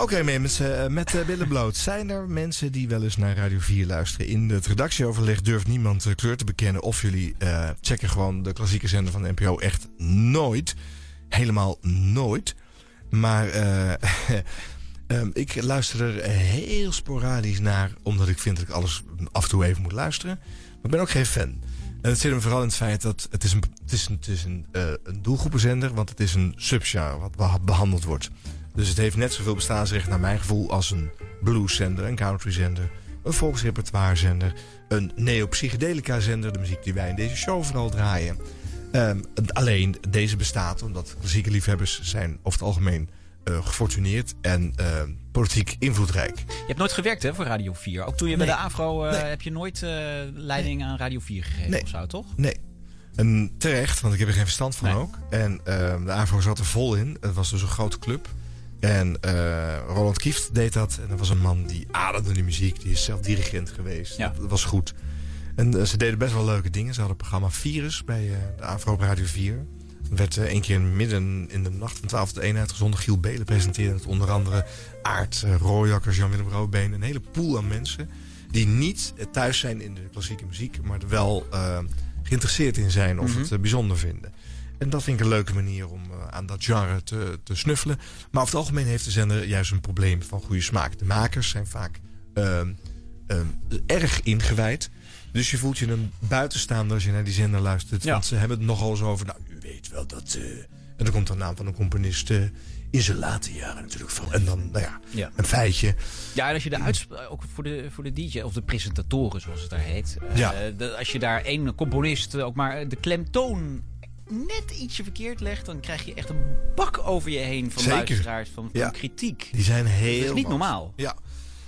Oké mensen, eh, met uh, billen bloot. Zijn er mensen die wel eens naar Radio 4 luisteren? In het redactieoverleg durft niemand uh, kleur te bekennen. Of jullie uh, checken gewoon de klassieke zender van de NPO echt nooit. Helemaal nooit. Maar um, ik luister er heel sporadisch naar. Omdat ik vind dat ik alles af en toe even moet luisteren. Maar ik ben ook geen fan. En het zit hem vooral in het feit dat het is een, het is een, het is een, een doelgroepenzender. Want het is een subgenre wat behandeld wordt. Dus het heeft net zoveel bestaansrecht naar mijn gevoel als een blueszender, een countryzender, een volksrepertoirezender, een neo-psychedelica-zender, de muziek die wij in deze show vooral draaien. Um, alleen deze bestaat omdat klassieke liefhebbers zijn over het algemeen uh, gefortuneerd en uh, politiek invloedrijk. Je hebt nooit gewerkt hè, voor Radio 4. Ook toen je nee. bij de AVRO uh, nee. heb je nooit leiding nee. aan Radio 4 gegeven of zo, toch? Nee. En terecht, want ik heb er geen verstand van ook. En ehm, de AVRO zat er vol in. Het was dus een grote club. En uh, Roland Kieft deed dat. En dat was een man die ademde die muziek. Die is zelf dirigent geweest. Ja. Dat, was goed. En uh, ze deden best wel leuke dingen. Ze hadden het programma Virus bij uh, de Afro Radio 4. Er werd één keer midden in de nacht van 12 tot 1 uitgezonden. Giel Belen presenteerde het. Onder andere Aart, Rooijakkers, Jan-Willem Roodbeen. Een hele pool aan mensen. Die niet thuis zijn in de klassieke muziek. Maar er wel geïnteresseerd in zijn. Of mm -hmm. het bijzonder vinden. En dat vind ik een leuke manier om uh, aan dat genre te, te snuffelen. Maar over het algemeen heeft de zender juist een probleem van goede smaak. De makers zijn vaak uh, uh, erg ingewijd. Dus je voelt je een buitenstaander als je naar die zender luistert. Ja. Want ze hebben het nogal eens over. Nou, u weet wel dat. eh, en dan komt de naam van een componist. eh, in zijn late jaren natuurlijk. Van. En dan, nou ja, Ja. een feitje. Ja, en als je de uitsp- ook voor de, voor de DJ of de presentatoren, zoals het daar heet. eh, Ja. de- als je daar één componist eh, ook maar de klemtoon net ietsje verkeerd legt, dan krijg je echt een bak over je heen van Zeker. luisteraars, van, van Ja. kritiek. Die zijn heel. Dat is niet normaal. Ja.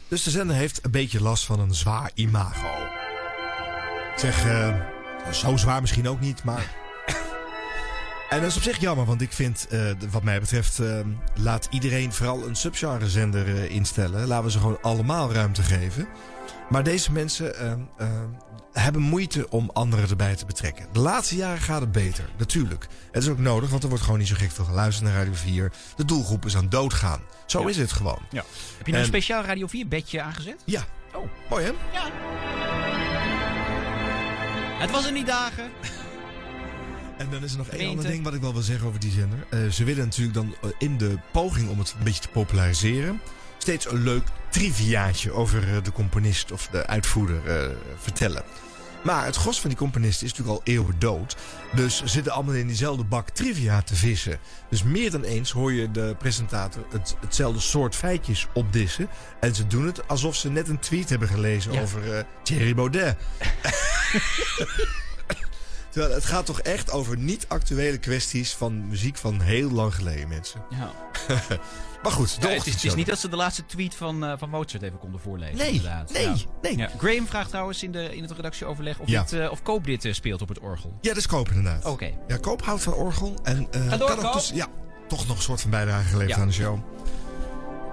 Dus de zender heeft een beetje last van een zwaar imago. Ik zeg, eh, zo zwaar misschien ook niet, maar. En dat is op zich jammer, want ik vind, eh, wat mij betreft, eh, laat iedereen vooral een subgenrezender eh, instellen. Laten we ze gewoon allemaal ruimte geven. Maar deze mensen hebben moeite om anderen erbij te betrekken. De laatste jaren gaat het beter, natuurlijk. Het is ook nodig, want er wordt gewoon niet zo gek veel geluisterd naar Radio 4. De doelgroep is aan doodgaan. Zo Ja. is het gewoon. Ja. Heb je nou En- een speciaal Radio 4 bedje aangezet? Ja. Oh. Mooi hè? Ja. Het was in die dagen. En dan is er nog één ander ding wat ik wel wil zeggen over die zender. Eh, ze willen natuurlijk dan eh, in de poging om het een beetje te populariseren... steeds een leuk triviaatje over eh, de componist of de uitvoerder vertellen. Maar het gros van die componisten is natuurlijk al eeuwen dood. Dus ze zitten allemaal in diezelfde bak trivia te vissen. Dus meer dan eens hoor je de presentator het, hetzelfde soort feitjes opdissen. En ze doen het alsof ze net een tweet hebben gelezen Ja. over eh, Thierry Baudet. Terwijl het gaat toch echt over niet-actuele kwesties van muziek van heel lang geleden, mensen. Ja. Maar goed, de Ja, het, is, het is niet dat ze de laatste tweet van, eh, van Mozart even konden voorlezen. Nee, inderdaad. nee, Ja. nee. Ja. Graham vraagt trouwens in, de, in het redactieoverleg of, dit, eh, of Koop dit eh, speelt op het orgel. Ja, dat is Koop inderdaad. Oké. Ja, Koop houdt van orgel. En Ga door, kan Koop. dus, ja, toch nog een soort van bijdrage geleverd aan de show.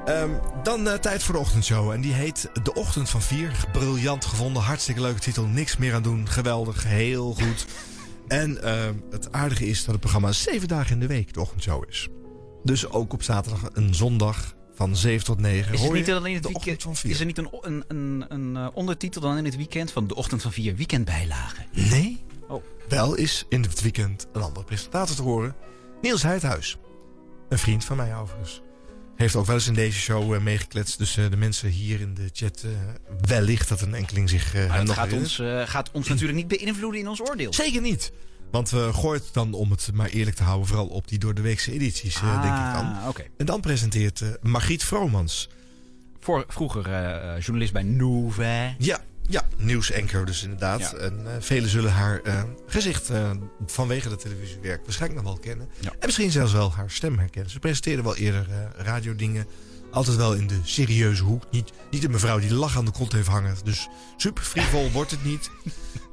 Ehm, dan eh, tijd voor de ochtendshow. En die heet De Ochtend van Vier. Briljant gevonden. Hartstikke leuke titel. Niks meer aan doen. Geweldig. Heel goed. en ehm, het aardige is dat het programma zeven dagen in de week de ochtendshow is. Dus ook op zaterdag en zondag van 7 tot 9. Is, het niet dan in het de weekend, van Vier. is er niet een, een, een, een eh, ondertitel dan in het weekend van de ochtend van vier weekendbijlagen? Nee. Oh. Wel is in het weekend een andere presentator te horen. Niels Heidhuis. Een vriend van mij overigens. Heeft ook wel eens in deze show eh, meegekletst. Dus eh, de mensen hier in de chat eh, wellicht dat een enkeling zich Maar het nog gaat ons, gaat ons natuurlijk niet beïnvloeden in ons oordeel. Zeker niet. Want we gooien het dan, om het maar eerlijk te houden... vooral op die door de weekse edities, eh, denk ik dan. Ah, oké. En dan presenteert Margriet Vromans. Voor, vroeger journalist bij Nouvelle. Ja, ja nieuwsanker dus inderdaad. Ja. En eh, velen zullen haar eh, gezicht eh, vanwege de televisiewerk waarschijnlijk nog wel kennen. Ja. En misschien zelfs wel haar stem herkennen. Ze presenteerde wel eerder radiodingen. Altijd wel in de serieuze hoek. Niet, niet een mevrouw die de lach aan de kont heeft hangen. Dus super frivol wordt het niet.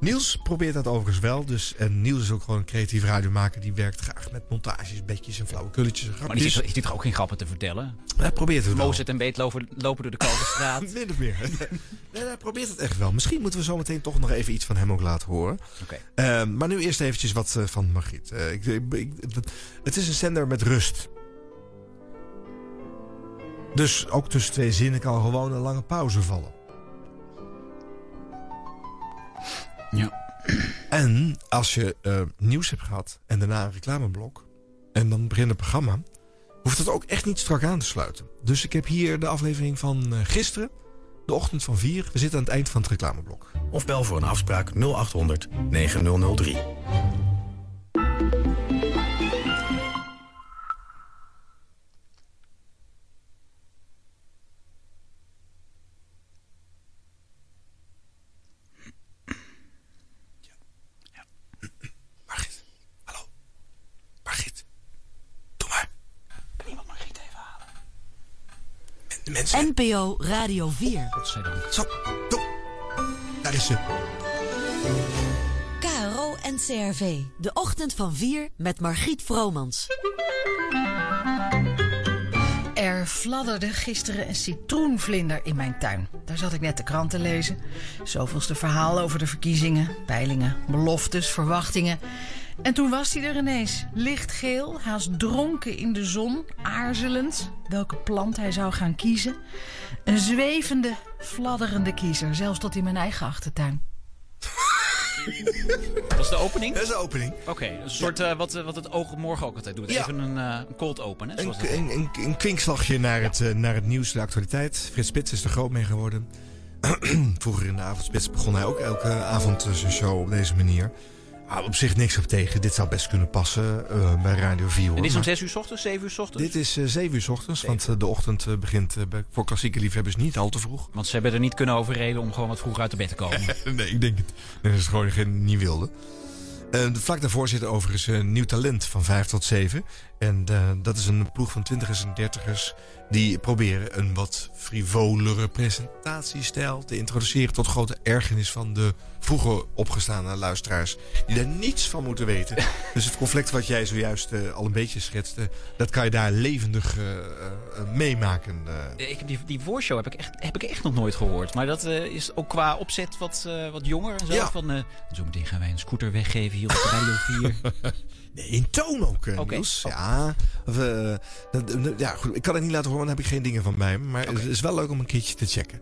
Niels probeert dat overigens wel. Dus, en Niels is ook gewoon een creatief radiomaker. Die werkt graag met montages, bedjes en flauwekulletjes. en Maar die zit, die toch ook geen grappen te vertellen? Hij probeert het wel. Mozart en Beet lopen, lopen door de Kalverstraat. Min of meer. nee, hij probeert het echt wel. Misschien moeten we zo meteen toch nog even iets van hem ook laten horen. Oké. Ehm, maar nu eerst eventjes wat eh, van Margriet. Eh, ik, ik, ik- het is een zender met rust. Dus ook tussen twee zinnen kan gewoon een lange pauze vallen. Ja. En als je eh, nieuws hebt gehad en daarna een reclameblok... en dan begint het programma... hoeft het ook echt niet strak aan te sluiten. Dus ik heb hier de aflevering van eh, gisteren... de ochtend van 4. We zitten aan het eind van het reclameblok. Of bel voor een afspraak 0800 9003. NPO Radio 4. Godzijdank. Zo, doe. Daar is ze. KRO NCRV. De ochtend van 4 met Margriet Vromans. Er fladderde gisteren een citroenvlinder in mijn tuin. Daar zat ik net de krant te lezen. Zoveelste verhaal over de verkiezingen, peilingen, beloftes, verwachtingen. En toen was hij er ineens. Lichtgeel, haast dronken in de zon, aarzelend welke plant hij zou gaan kiezen. Een zwevende, fladderende kiezer, zelfs tot in mijn eigen achtertuin. Dat is de opening? Dat is de opening. Oké, een soort eh, wat, wat het oog morgen ook altijd doet. Ja. Even een, eh, een cold open, hè? Een, Zoals dat een, een, een kwinkslagje naar, het, eh, naar het nieuws, de actualiteit. Frits Spits is er groot mee geworden. Vroeger in de avondspits begon hij ook elke avond zijn show op deze manier. Ah, op zich niks op tegen. Dit zou best kunnen passen eh, bij Radio 4. Hoor. En dit is om Maar 6 uur 's ochtends, 7 uur 's ochtends? dit is eh 7 uur 's ochtends, want eh, de ochtend eh, begint eh, bij- voor klassieke liefhebbers niet al te vroeg. Want ze hebben er niet kunnen overreden om gewoon wat vroeger uit de bed te komen. nee, ik denk het. Nee, dat is gewoon geen, niet wilde. Eh, de vlak daarvoor zit overigens een nieuw talent van 5 tot 7. En eh, dat is een ploeg van twintigers en dertigers... die proberen een wat frivolere presentatiestijl te introduceren... tot grote ergernis van de vroeger opgestaande luisteraars... die daar niets van moeten weten. dus het conflict wat jij zojuist eh, al een beetje schetste... dat kan je daar levendig eh, meemaken. Ik heb die, die voorshow heb ik, echt, heb ik echt nog nooit gehoord. Maar dat is ook qua opzet wat, wat jonger zo. Ja. Van, zo meteen gaan wij een scooter weggeven hier op Radio 4. Nee, in toon ook, eh, Oké. Niels. Ja, of, eh, ja, goed. Ik kan het niet laten horen, want dan heb ik geen dingen van bij me. Maar het is wel leuk om een keertje te checken.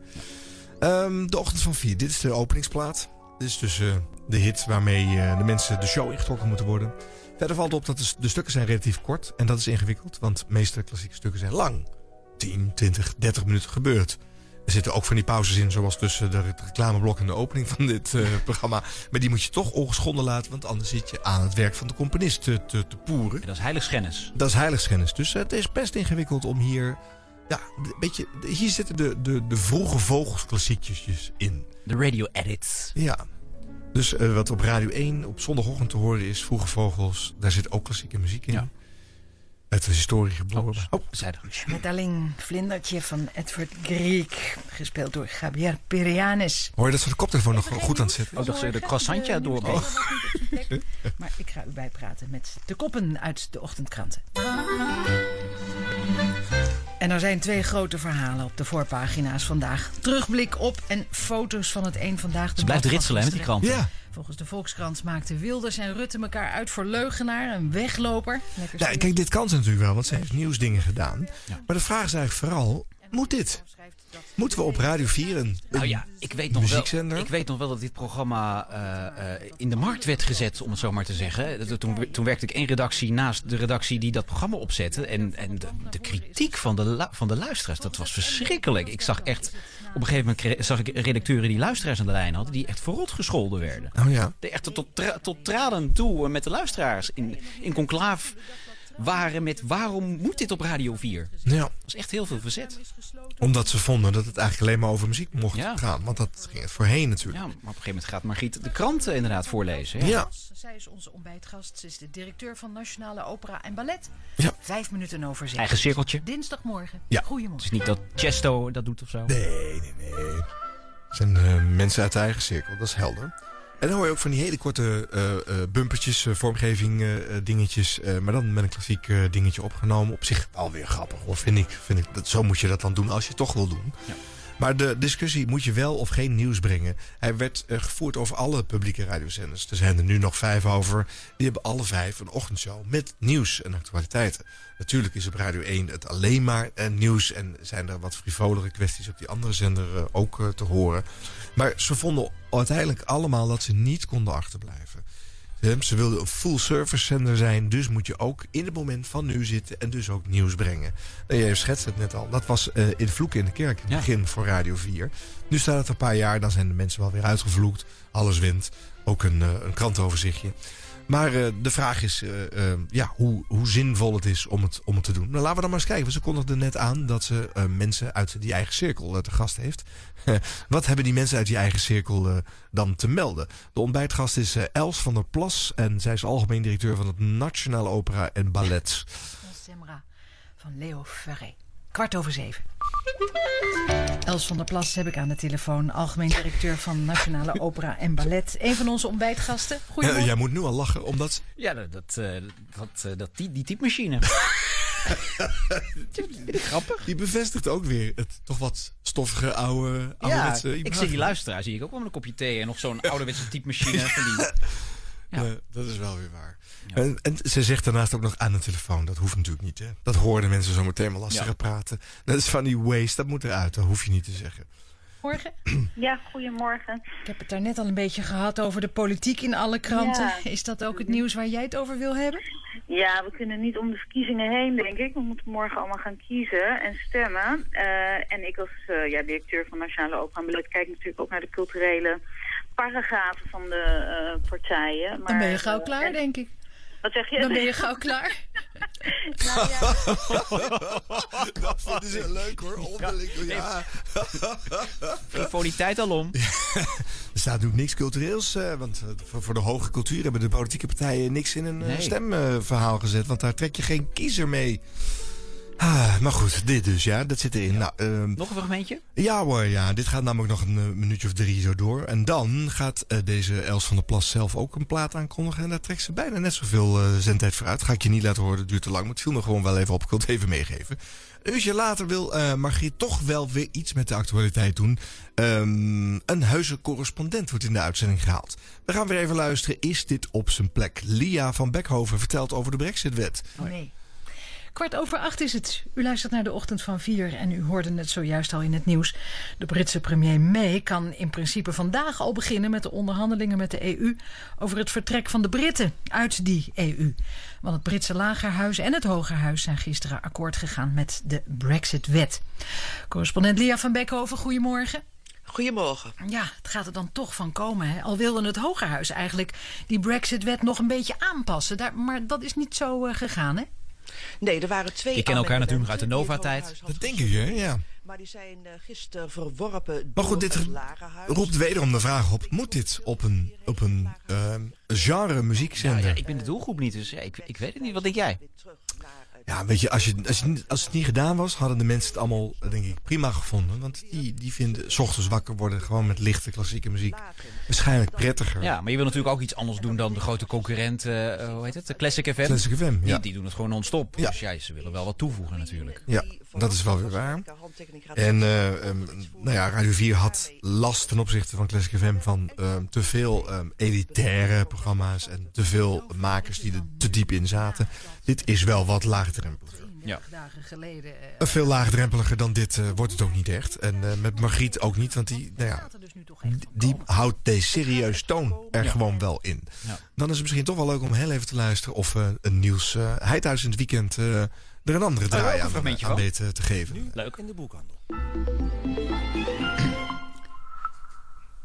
Ehm, de ochtend van 4. Dit is de openingsplaat. Dit is dus eh, de hit waarmee de mensen de show ingetrokken moeten worden. Verder valt op dat de, de stukken zijn relatief kort. En dat is ingewikkeld, want de meeste klassieke stukken zijn lang. 10, 20, 30 minuten gebeurd. Er zitten ook van die pauzes in, zoals tussen de reclameblok en de opening van dit eh, programma. Maar die moet je toch ongeschonden laten, want anders zit je aan het werk van de componist te, te, te poeren. En dat is heiligschennis. Dat is heiligschennis. Dus eh, het is best ingewikkeld om hier... Ja, een beetje, hier zitten de, de, de vroege vogelsklassiekjes in. De radio edits. Ja. Dus eh, wat op Radio 1 op zondagochtend te horen is... Vroege Vogels, daar zit ook klassieke muziek in. Ja. Het is historisch geboren. Oh, zei dat. Schmetterling, vlindertje van Edward Grieg, gespeeld door Javier Perianis. Hoor je dat ze de koptelefoon nog goed aan het zetten? Oh, dacht ze de croissantje doorboog. Maar ik ga u bijpraten met de koppen uit de ochtendkranten. En er zijn twee grote verhalen op de voorpagina's vandaag. Terugblik op en foto's van het een vandaag. Ze blijft ritselen hè, met die krant. Ja. Volgens de Volkskrant maakten Wilders en Rutte elkaar uit voor leugenaar, een wegloper. Lekker Nou, kijk, dit kan ze natuurlijk wel, want ze heeft nieuwsdingen gedaan. Ja. Maar de vraag is eigenlijk vooral, moet dit? Moeten we op Radio 4 een, Nou ja, ik weet, nog wel, muziekzender? ik weet nog wel dat dit programma eh, eh, in de markt werd gezet, om het zo maar te zeggen. Dat- Toen, toen werkte ik één redactie naast de redactie die dat programma opzette. En, en de, de kritiek van de, van de luisteraars, dat was verschrikkelijk. Ik zag echt, op een gegeven moment zag ik redacteuren die luisteraars aan de lijn hadden, die echt verrot gescholden werden. Oh ja. Echt tot, tra- tot tranen toe eh, met de luisteraars in, in conclaaf waren met waarom moet dit op Radio 4? ja. Dat was echt heel veel verzet. Omdat ze vonden dat het eigenlijk alleen maar over muziek mocht Ja. gaan. Want dat ging het voorheen natuurlijk. Ja, maar op een gegeven moment gaat Margriet de kranten inderdaad voorlezen. hè? Ja. Zij is onze ontbijtgast. Ze is de directeur van Nationale Opera en Ballet. Ja. Vijf minuten over zeven. Eigen cirkeltje. Dinsdagmorgen. Ja. Het Goedemorgen. is niet dat Chesto dat doet of zo. Nee, nee, nee. Het zijn eh, mensen uit de eigen cirkel, dat is helder. En dan hoor je ook van die hele korte eh, bumpertjes, eh, vormgeving, dingetjes. maar dan met een klassiek dingetje opgenomen. Op zich alweer grappig hoor, vind ik. Vind ik dat, zo moet je dat dan doen als je het toch wil doen. Ja. Maar de discussie moet je wel of geen nieuws brengen. Hij werd eh, gevoerd over alle publieke radiozenders. Er zijn er nu nog vijf over. Die hebben alle vijf een ochtendshow met nieuws en actualiteiten. Natuurlijk is op Radio 1 het alleen maar eh, nieuws. En zijn er wat frivolere kwesties op die andere zender eh, ook te horen. Maar ze vonden uiteindelijk allemaal dat ze niet konden achterblijven. Ze wilden een full service zender zijn. Dus moet je ook in het moment van nu zitten. En dus ook nieuws brengen. Nou, jij schetst het net al. Dat was eh, in Vloeken in de Kerk in het Ja. begin voor Radio 4. Nu staat het een paar jaar. Dan zijn de mensen wel weer uitgevloekt. Alles wint. Ook een, eh, een krantoverzichtje. Maar eh, de vraag is eh, eh, ja, hoe, hoe zinvol het is om het, om het te doen. Nou, laten we dan maar eens kijken. Ze kondigden net aan dat ze mensen uit die eigen cirkel te gast heeft. Wat hebben die mensen uit die eigen cirkel dan te melden? De ontbijtgast is Els van der Plas. En zij is algemeen directeur van het Nationale Opera en Ballet. Van Leo Ferré. Kwart over zeven. Els van der Plas heb ik aan de telefoon. Algemeen directeur van Nationale Opera en Ballet. Een van onze ontbijtgasten. Goedemorgen. jij moet nu al lachen, omdat... Ja, dat, dat, eh, dat, eh, dat, die, die typemachine. Grappig. Die bevestigt ook weer het toch wat stoffige oude Ja, ouderwetse ik imago. zie die luisteraar zie ik ook wel met een kopje thee en nog zo'n ouderwetse typemachine. Van die, Ja. Ja, dat is wel weer waar. En, en ze zegt daarnaast ook nog aan de telefoon. Dat hoeft natuurlijk niet. Hè? Dat hoorden mensen zo meteen wel lastig Ja. praten. Dat is van die waste, dat moet eruit. Dat hoef je niet te zeggen. Morgen. Ja, goedemorgen. Ik heb het daar net al een beetje gehad over de politiek in alle kranten. Ja. Is dat ook het nieuws waar jij het over wil hebben? Ja, we kunnen niet om de verkiezingen heen, denk ik. We moeten morgen allemaal gaan kiezen en stemmen. Eh, en ik als eh, ja, directeur van Nationale Opera en Ballet kijk natuurlijk ook naar de culturele paragrafen van de eh, partijen. Maar, Dan ben je gauw eh, klaar, en- denk ik. Wat zeg je? Dan ben je gauw klaar. Nou ja, dat vinden ze leuk hoor. Onderling. Ja. frivoliteit alom. Er staat natuurlijk niks cultureels. eh, want voor, voor de hoge cultuur hebben de politieke partijen niks in een Nee. stemverhaal gezet. Want daar trek je geen kiezer mee. Ah, maar goed, dit dus, ja, dat zit erin. Nou, ehm, Nog een fragmentje? Ja hoor, ja. Dit gaat namelijk nog een eh, minuutje of drie zo door. En dan gaat eh, deze Els van der Plas zelf ook een plaat aankondigen. En daar trekt ze bijna net zoveel eh zendtijd voor uit. Ga ik je niet laten horen, het duurt te lang. Maar het viel me gewoon wel even op. Ik wil het even meegeven. Een uurtje later wil eh Margriet toch wel weer iets met de actualiteit doen. Ehm, een heuse correspondent wordt in de uitzending gehaald. We gaan weer even luisteren. Is dit op zijn plek? Lia van Beckhoven vertelt over de Brexit-wet. Nee. Kwart over acht is het. U luistert naar de ochtend van vier en u hoorde het zojuist al in het nieuws. De Britse premier May kan in principe vandaag al beginnen met de onderhandelingen met de EU over het vertrek van de Britten uit die EU. Want het Britse Lagerhuis en het Hogerhuis zijn gisteren akkoord gegaan met de Brexit-wet. Correspondent Lia van Beckhoven, goedemorgen. Goedemorgen. Ja, het gaat er dan toch van komen. Hè? Al wilde het Hogerhuis eigenlijk die Brexit-wet nog een beetje aanpassen. Daar, maar dat is niet zo eh, gegaan, hè? Nee, er waren twee. Je kent elkaar natuurlijk uit de Nova-tijd. Dat denk ik, hè? Ja. Maar die zijn eh, gisteren verworpen Maar goed, door dit roept wederom de vraag op: moet dit op een, op een ehm, genre Ja, muziekzender? ja, ik ben de doelgroep niet, dus ja, ik, ik weet het niet. Wat denk jij? Weer terug naar het- Ja, weet je, als, je, als, je, als het niet gedaan was, hadden de mensen het allemaal, denk ik, prima gevonden. Want die, die vinden, s ochtends wakker worden gewoon met lichte klassieke muziek. Waarschijnlijk prettiger. Ja, maar je wil natuurlijk ook iets anders doen dan de grote concurrent, eh, hoe heet het? De Classic FM. Classic FM, Die, ja. die doen het gewoon non-stop. Ja. Dus ja, ze willen wel wat toevoegen natuurlijk. Ja, dat is wel weer waar. En eh, ehm, nou ja, Radio 4 had last ten opzichte van Classic FM van ehm, te veel ehm, elitaire programma's en te veel makers die er te diep in zaten. Dit is wel wat laagdrempeliger. Ja. dagen geleden. eh, Veel laagdrempeliger dan dit eh, wordt het ook niet echt. En eh, met Margriet ook niet, want die, nou ja, dus die komen. houdt deze serieus toon er Ja. gewoon wel in. Ja. Dan is het misschien toch wel leuk om heel even te luisteren of eh, een nieuws uh, Heidhuis in het weekend eh, er een andere draai aan, fragmentje aan van. weet eh, te geven. Leuk. In de boekhandel.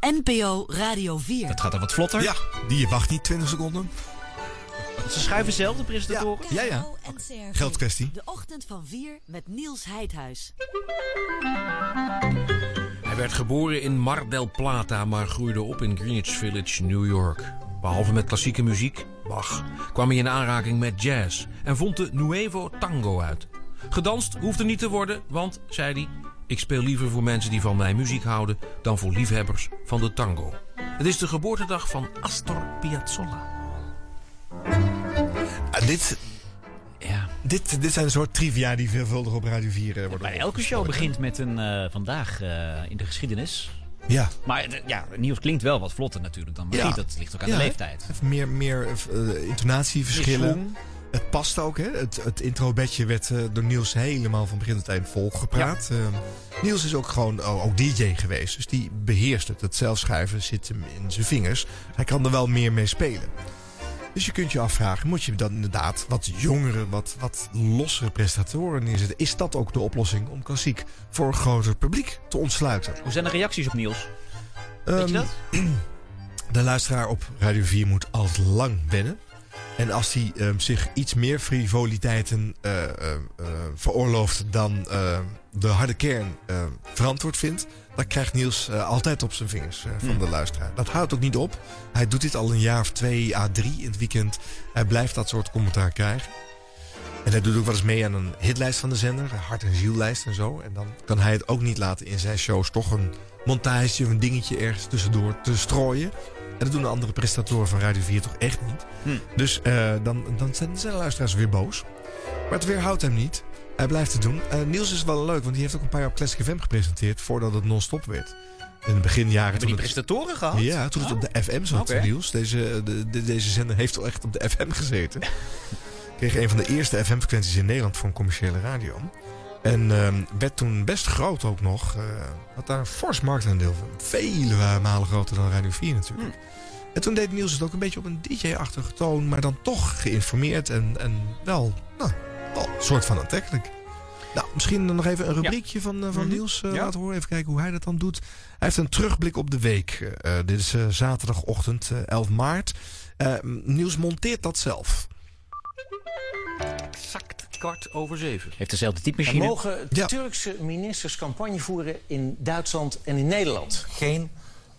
NPO Radio 4. Dat gaat er wat vlotter. Ja, die wacht niet 20 seconden. Ze schuiven zelf, de presentatoren. Ja, ja. En CRV. Geldkwestie. De ochtend van 4 met Niels Heidhuis. Hij werd geboren in Mar del Plata, maar groeide op in Greenwich Village, New York. Behalve met klassieke muziek, Bach, kwam hij in aanraking met jazz en vond de Nuevo Tango uit. Gedanst hoefde niet te worden, want, zei hij, ik speel liever voor mensen die van mijn muziek houden dan voor liefhebbers van de tango. Het is de geboortedag van Astor Piazzolla. Ah, dit, Ja. dit, dit zijn een soort trivia die veelvuldig op Radio 4 eh, worden Bij elke show begint met een eh, vandaag eh, in de geschiedenis. Ja, Maar eh, ja, Niels klinkt wel wat vlotter natuurlijk dan Margriet. Ja. Dat ligt ook aan Ja, de leeftijd. even meer, meer eh, intonatieverschillen. Swing. Het past ook, hè? Het, het introbedje werd eh, door Niels helemaal van begin tot eind volgepraat. Ehm, Niels is ook gewoon oh, ook DJ geweest, dus die beheerst het. Het zelfschrijven zit hem in zijn vingers. Hij kan er wel meer mee spelen. Dus je kunt je afvragen, moet je dan inderdaad wat jongere, wat, wat lossere prestatoren neerzetten? Is dat ook de oplossing om klassiek voor een groter publiek te ontsluiten? Hoe zijn de reacties op Niels? Weet je Ehm, dat? de luisteraar op Radio 4 moet al lang wennen. En als hij ehm, zich iets meer frivoliteiten eh, eh, eh, veroorlooft dan de harde kern verantwoord vindt, dan krijgt Niels eh, altijd op zijn vingers eh, van Hmm. de luisteraar. Dat houdt ook niet op. Hij doet dit al een jaar of twee à drie in het weekend. Hij blijft dat soort commentaar krijgen. En hij doet ook wel eens mee aan een hitlijst van de zender, een hart- en ziellijst en zo. En dan kan hij het ook niet laten in zijn shows toch een montage of een dingetje ergens tussendoor te strooien. En dat doen de andere prestatoren van Radio 4 toch echt niet. Hm. Dus eh, dan, dan zijn zijn de luisteraars weer boos. Maar het weerhoudt hem niet. Hij blijft het doen. Eh, Niels is wel leuk, want die heeft ook een paar jaar op Classic FM gepresenteerd voordat het non-stop werd. In de beginjaren Hebben toen die het, prestatoren gehad? ja, toen het op de FM zat, Oké. Niels. Deze, de, de- deze zender heeft al echt op de FM gezeten. Kreeg een van de eerste FM-frequenties in Nederland voor een commerciële radio. En ehm, werd toen best groot ook nog. eh had daar een fors marktaandeel van. Vele malen groter dan Radio 4 natuurlijk. Hm. En toen deed Niels het ook een beetje op een DJ-achtige toon. Maar dan toch geïnformeerd en, en wel, nou, wel een soort van aantrekkelijk. Nou, misschien nog even een rubriekje van, eh, van Mhm. Niels eh, Ja. laten horen. Even kijken hoe hij dat dan doet. Hij heeft een terugblik op de week. Eh, dit is eh, zaterdagochtend eh, 11 maart. Niels monteert dat zelf. Exact kwart over zeven. Heeft dezelfde typemachine. mogen Ja. Turkse ministers campagne voeren in Duitsland en in Nederland. geen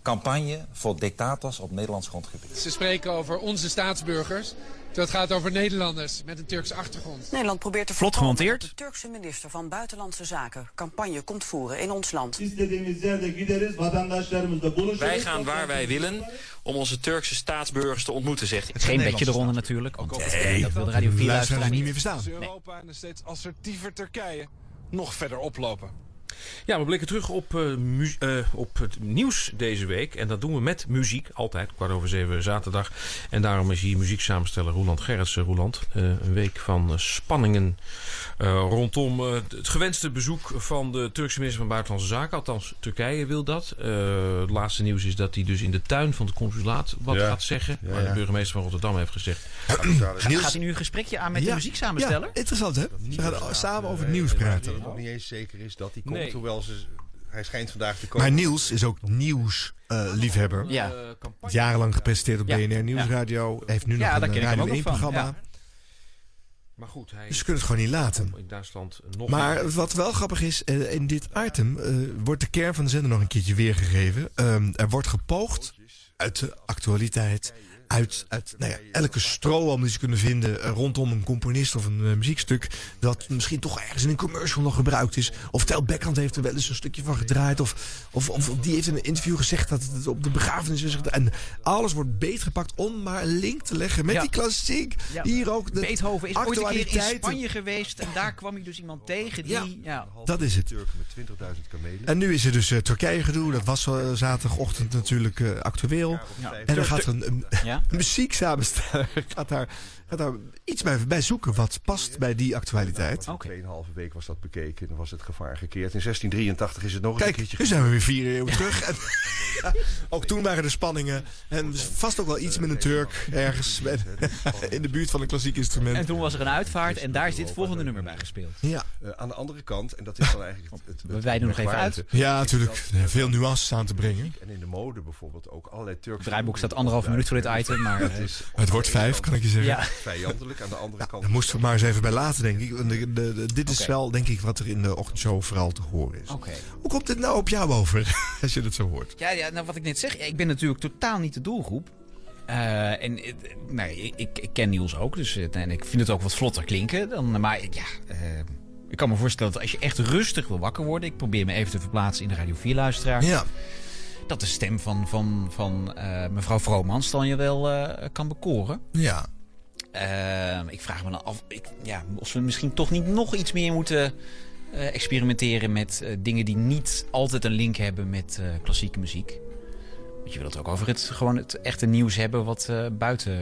campagne voor dictators op Nederlands grondgebied. Ze spreken over onze staatsburgers. Dat gaat over Nederlanders met een Turkse achtergrond. Nederland probeert te Vlot gemonteerd. dat de Turkse minister van Buitenlandse Zaken campagne komt voeren in ons land. Wij gaan waar wij willen om onze Turkse staatsburgers te ontmoeten, zegt hij. Geen bedje eronder natuurlijk. Want Nee, dat wil de Radio 4 luisteraars luisteraar niet niet. meer verstaan. Europa en een steeds assertiever Turkije nog verder oplopen. Ja, we blikken terug op, eh, eh, op het nieuws deze week. En dat doen we met muziek, altijd, kwart over zeven zaterdag. En daarom is hier muzieksamensteller Roland Gerritsen. Roland, eh, een week van spanningen eh, rondom eh, het gewenste bezoek van de Turkse minister van Buitenlandse Zaken. Althans, Turkije wil dat. Eh, het laatste nieuws is dat hij dus in de tuin van het consulaat wat Ja. gaat zeggen. Ja, Maar de burgemeester van Rotterdam heeft gezegd... Gaat, gaat hij nu een gesprekje aan met de muzieksamensteller? Ja, interessant hè? Ze gaan samen over het nieuws Dat praten. het nog niet eens zeker is dat hij komt. Nee. Hoewel ze, hij schijnt vandaag te komen. Maar Niels is ook nieuwsliefhebber. Ja. eh, Jarenlang gepresenteerd op Ja. BNR Nieuwsradio. Heeft nu Ja, nog een ken ik hem Radio ook 1 nog van, programma. ja. Maar goed, hij Dus ze kunnen het gewoon niet laten. in Duitsland nog... Maar wat wel grappig is, eh, in dit item eh, wordt de kern van de zender nog een keertje weergegeven. Ehm, er wordt gepoogd uit de actualiteit, uit, uit nou ja, elke strohalm die ze kunnen vinden eh, rondom een componist of een eh, muziekstuk, dat misschien toch ergens in een commercial nog gebruikt is. Of Tel Beckhand heeft er wel eens een stukje van gedraaid. Of, of, of die heeft in een interview gezegd dat het op de begrafenis is. En alles wordt beetgepakt om maar een link te leggen met Ja. die klassiek. Ja. Hier ook de Beethoven is ooit een keer in. Spanje geweest en daar kwam hij dus iemand tegen die... Ja. Ja. Dat is het. Met 20.000 kamelen. En nu is er dus eh, Turkije gedoe. Dat was zaterdagochtend natuurlijk eh, actueel. Ja. En dan gaat er een, een Ja. muzieksamensteller gaat daar, gaat daar iets bij, bij zoeken wat past bij die actualiteit. Oké. Tweeënhalve week was dat bekeken. Dan was het gevaar gekeerd. In 1683 is het nog eens Kijk, een keertje nu zijn we weer vier eeuwen terug. En, ja, ook toen waren er spanningen. En vast ook wel iets met een Turk ergens bij- in de buurt van een klassiek instrument. En toen was er een uitvaart en daar is dit volgende nummer bij gespeeld. Ja, Eh, aan de andere kant, en dat is dan eigenlijk het, het, wijden nog even uit. ja natuurlijk. Veel nuances aan te brengen. En in de mode bijvoorbeeld ook allerlei Turkse... Het draaiboek staat anderhalf minuut voor dit item, maar... Het is Het wordt vijf, kan ik je zeggen. Ja. Vijandelijk. Aan de andere kant... Daar moesten we maar eens even bij laten, denk ik. De- de- de- dit is wel, denk ik, wat er in de ochtendshow vooral te horen is. Oké. Hoe komt dit nou op jou over, als je dat zo hoort? Ja, ja, nou wat ik net zeg, ik ben natuurlijk totaal niet de doelgroep. Eh, en eh, nee, ik, ik ken Niels ook, dus, eh, en ik vind het ook wat vlotter klinken. Dan, maar ja, ik kan me voorstellen dat als je echt rustig wil wakker worden... ik probeer me even te verplaatsen in de Radio 4-luisteraar... Ja, dat de stem van, van, van eh, mevrouw Vromans dan je wel eh, kan bekoren. ja. Eh, ik vraag me dan af ik, ja, of we misschien toch niet nog iets meer moeten eh, experimenteren met eh, dingen die niet altijd een link hebben met eh, klassieke muziek. Want je wil het ook over het, gewoon het echte nieuws hebben wat buiten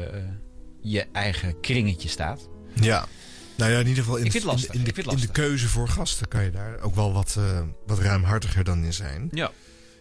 je eigen kringetje staat. Ja. Nou ja, in ieder geval in, lastig. in, de, in de keuze voor gasten kan je daar ook wel wat, wat ruimhartiger dan in zijn. Ja.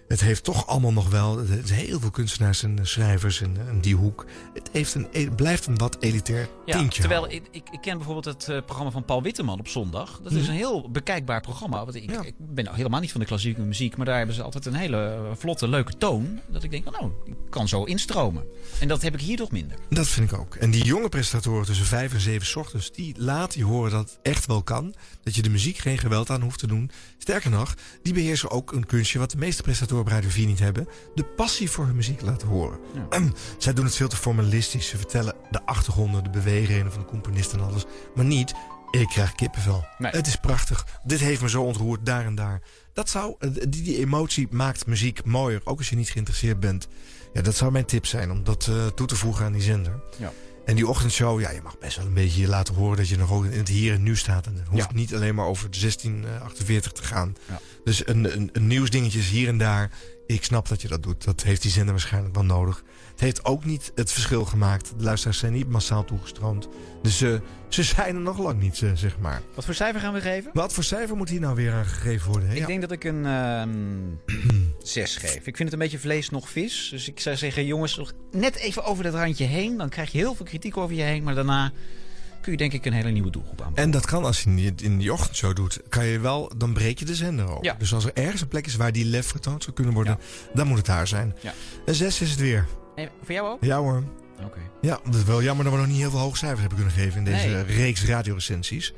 Het heeft toch allemaal nog wel. Zijn heel veel kunstenaars en eh, schrijvers in, in die hoek. Het heeft een, het blijft een wat elitair Ja, tintje. terwijl ik, ik, ik ken bijvoorbeeld het eh, programma van Paul Witteman op zondag. Dat is Mhm. een heel bekijkbaar programma. Want ik, ik ben helemaal niet van de klassieke muziek, maar daar hebben ze altijd een hele eh, vlotte, leuke toon. Dat ik denk, oh, nou, ik kan zo instromen. En dat heb ik hier toch minder. Dat vind ik ook. En die jonge presentatoren tussen vijf en zeven ochtends, die laten je horen dat het echt wel kan. Dat je de muziek geen geweld aan hoeft te doen. Sterker nog, die beheersen ook een kunstje wat de meeste presentatoren Radio 4 niet hebben. De passie voor hun muziek laten horen. Zij doen het veel te formalistisch. Ze vertellen de achtergronden, de beweegredenen van de componist en alles. Maar niet, ik krijg kippenvel. Nee. Het is prachtig. Dit heeft me zo ontroerd, daar en daar. Dat zou, eh, die, die emotie maakt muziek mooier. Ook als je niet geïnteresseerd bent. Ja, dat zou mijn tip zijn om dat eh, toe te voegen aan die zender. Ja. En die ochtendshow, ja, je mag best wel een beetje je laten horen dat je nog ook in het hier en nu staat. En het hoeft Ja. niet alleen maar over de 1648 te gaan. Ja. Dus een, een, een nieuwsdingetje is hier en daar. Ik snap dat je dat doet. Dat heeft die zender waarschijnlijk wel nodig. Het heeft ook niet het verschil gemaakt. De luisteraars zijn niet massaal toegestroomd. Dus eh, ze zijn er nog lang niet, eh, zeg maar. Wat voor cijfer gaan we geven? Wat voor cijfer moet hier nou weer aan gegeven worden? Ik Ja. denk dat ik een ehm 6 geef. Ik vind het een beetje vlees nog vis. Dus ik zou zeggen, jongens, nog net even over dat randje heen. Dan krijg je heel veel kritiek over je heen. Maar daarna kun je denk ik een hele nieuwe doelgroep aan. En dat kan als je het in die ochtendshow doet. Kan je wel, dan breek je de zender op. Ja. Dus als er ergens een plek is waar die lef vertoond zou kunnen worden, dan moet het daar zijn. Ja. Een 6 is het weer. En voor jou ook? Ja hoor. Oké. Ja, dat is wel jammer dat we nog niet heel veel hoge cijfers hebben kunnen geven in deze Nee. reeks radiorecensies.